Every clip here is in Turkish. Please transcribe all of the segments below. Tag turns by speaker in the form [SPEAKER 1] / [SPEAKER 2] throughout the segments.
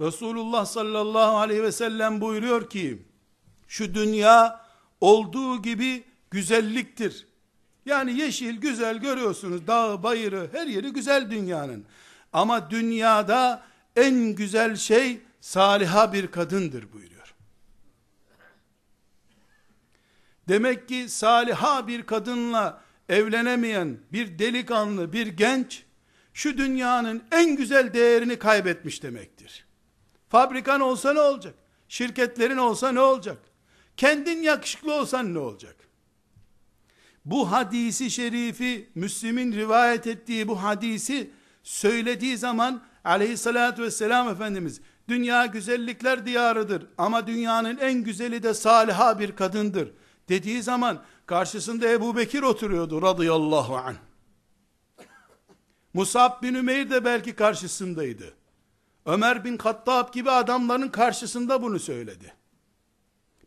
[SPEAKER 1] Resulullah sallallahu aleyhi ve sellem buyuruyor ki, şu dünya olduğu gibi güzelliktir. Yani yeşil güzel görüyorsunuz, dağı bayırı her yeri güzel dünyanın. Ama dünyada en güzel şey saliha bir kadındır buyuruyor. Demek ki saliha bir kadınla evlenemeyen bir delikanlı, bir genç, şu dünyanın en güzel değerini kaybetmiş demektir. Fabrikan olsa ne olacak? Şirketlerin olsa ne olacak? Kendin yakışıklı olsan ne olacak? Bu hadisi şerifi, Müslim'in rivayet ettiği bu hadisi söylediği zaman aleyhissalatü vesselam Efendimiz, dünya güzellikler diyarıdır ama dünyanın en güzeli de saliha bir kadındır dediği zaman karşısında Ebu Bekir oturuyordu radıyallahu anh. Musab bin Ümeyr de belki karşısındaydı. Ömer bin Kattab gibi adamların karşısında bunu söyledi.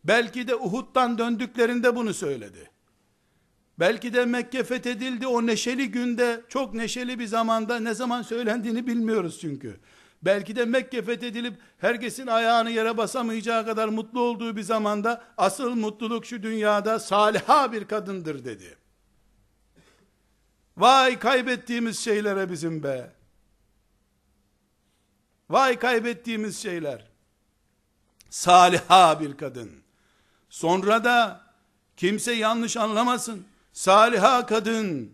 [SPEAKER 1] Belki de Uhud'dan döndüklerinde bunu söyledi. Belki de Mekke fethedildi o neşeli günde, çok neşeli bir zamanda, ne zaman söylendiğini bilmiyoruz çünkü. Belki de Mekke fethedilip herkesin ayağını yere basamayacağı kadar mutlu olduğu bir zamanda, asıl mutluluk şu dünyada saliha bir kadındır dedi. Vay kaybettiğimiz şeylere bizim be. Vay kaybettiğimiz şeyler. Saliha bir kadın. Sonra da kimse yanlış anlamasın. Saliha kadın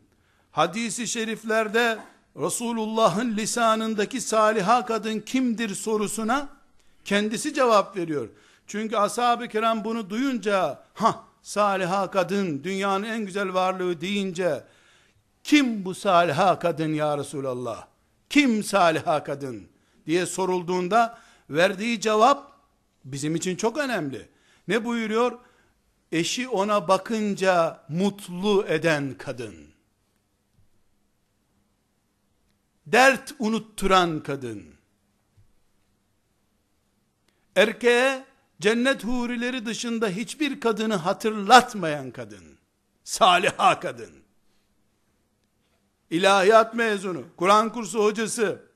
[SPEAKER 1] hadisi şeriflerde Resulullah'ın lisanındaki saliha kadın kimdir sorusuna kendisi cevap veriyor. Çünkü ashab-ı kiram bunu duyunca ha saliha kadın dünyanın en güzel varlığı deyince kim bu saliha kadın ya Resulallah? Kim saliha kadın? Diye sorulduğunda verdiği cevap bizim için çok önemli. Ne buyuruyor? Eşi ona bakınca mutlu eden kadın. Dert unutturan kadın. Erkeğe cennet hurileri dışında hiçbir kadını hatırlatmayan kadın. Saliha kadın. İlahiyat mezunu, Kur'an kursu hocası,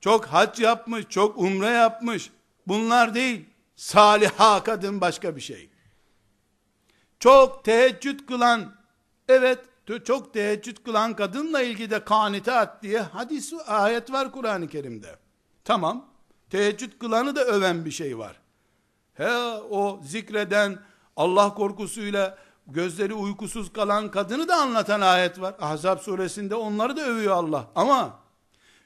[SPEAKER 1] çok hac yapmış, çok umre yapmış. Bunlar değil. Saliha kadın başka bir şey. Çok teheccüd kılan, evet çok teheccüd kılan kadınla ilgili de kanitat diye hadis ayet var Kur'an-ı Kerim'de. Tamam. Teheccüd kılanı da öven bir şey var. He o zikreden Allah korkusuyla gözleri uykusuz kalan kadını da anlatan ayet var. Ahzab suresinde onları da övüyor Allah. Ama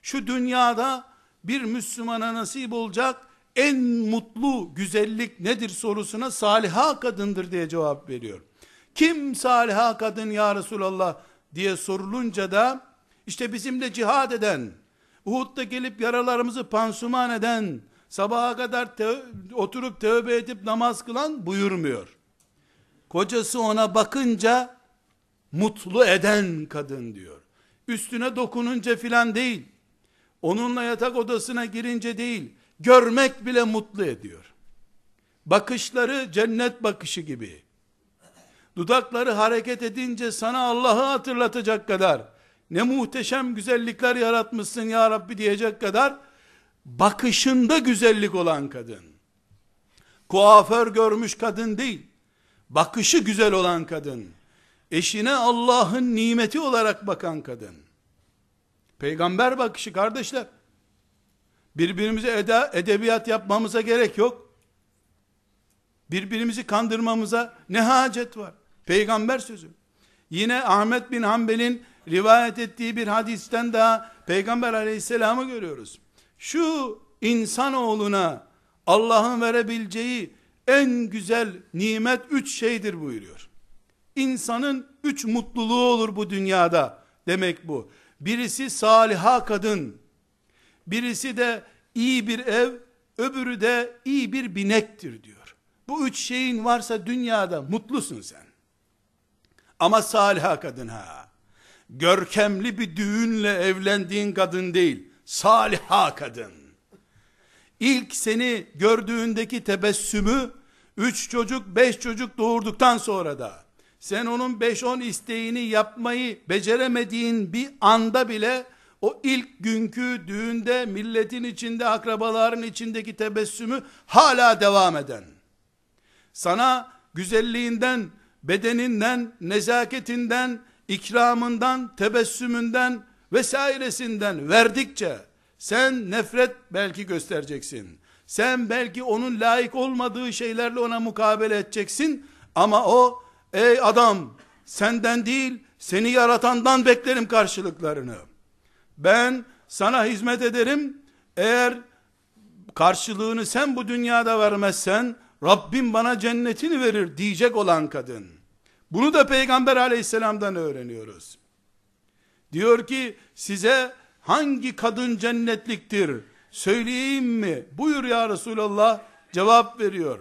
[SPEAKER 1] şu dünyada bir Müslümana nasip olacak en mutlu güzellik nedir sorusuna saliha kadındır diye cevap veriyor. Kim saliha kadın ya Resulallah diye sorulunca da işte bizimle cihad eden, Uhud'da gelip yaralarımızı pansuman eden, sabaha kadar te oturup tövbe edip namaz kılan buyurmuyor. Kocası ona bakınca mutlu eden kadın diyor. Üstüne dokununca filan değil. Onunla yatak odasına girince değil, görmek bile mutlu ediyor. Bakışları cennet bakışı gibi. Dudakları hareket edince sana Allah'ı hatırlatacak kadar, ne muhteşem güzellikler yaratmışsın ya Rabbi diyecek kadar, bakışında güzellik olan kadın. Kuaför görmüş kadın değil, bakışı güzel olan kadın. Eşine Allah'ın nimeti olarak bakan kadın. Peygamber bakışı kardeşler. Birbirimize eda, edebiyat yapmamıza gerek yok. Birbirimizi kandırmamıza ne hacet var? Peygamber sözü. Yine Ahmet bin Hanbel'in rivayet ettiği bir hadisten daha Peygamber aleyhisselamı görüyoruz. Şu insanoğluna Allah'ın verebileceği en güzel nimet üç şeydir buyuruyor. İnsanın üç mutluluğu olur bu dünyada demek bu. Birisi saliha kadın, birisi de iyi bir ev, öbürü de iyi bir binektir diyor. Bu üç şeyin varsa dünyada mutlusun sen. Ama saliha kadın ha. Görkemli bir düğünle evlendiğin kadın değil, saliha kadın. İlk seni gördüğündeki tebessümü, üç çocuk, beş çocuk doğurduktan sonra da, sen onun 5-10 isteğini yapmayı beceremediğin bir anda bile o ilk günkü düğünde milletin içinde akrabaların içindeki tebessümü hala devam eden sana güzelliğinden bedeninden nezaketinden ikramından tebessümünden vesairesinden verdikçe sen nefret belki göstereceksin. Sen belki onun layık olmadığı şeylerle ona mukabele edeceksin. Ama o ey adam senden değil seni yaratandan beklerim karşılıklarını. Ben sana hizmet ederim. Eğer karşılığını sen bu dünyada vermezsen Rabbim bana cennetini verir diyecek olan kadın. Bunu da Peygamber aleyhisselamdan öğreniyoruz. Diyor ki size hangi kadın cennetliktir söyleyeyim mi? Buyur ya Resulallah cevap veriyor.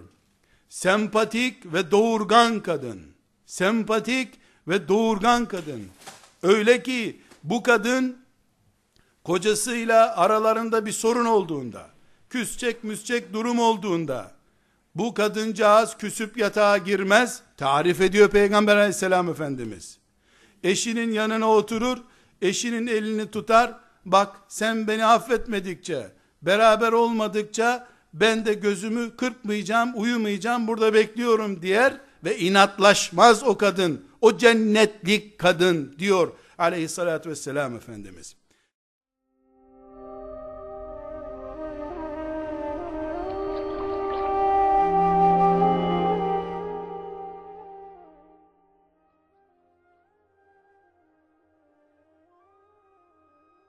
[SPEAKER 1] Sempatik ve doğurgan kadın. Sempatik ve doğurgan kadın. Öyle ki bu kadın kocasıyla aralarında bir sorun olduğunda, küsecek müsecek durum olduğunda, bu kadıncağız küsüp yatağa girmez, tarif ediyor Peygamber aleyhisselam efendimiz. Eşinin yanına oturur, eşinin elini tutar, bak sen beni affetmedikçe, beraber olmadıkça, ben de gözümü kırpmayacağım, uyumayacağım, burada bekliyorum diyer ve inatlaşmaz o kadın. O cennetlik kadın diyor aleyhissalatü vesselam Efendimiz.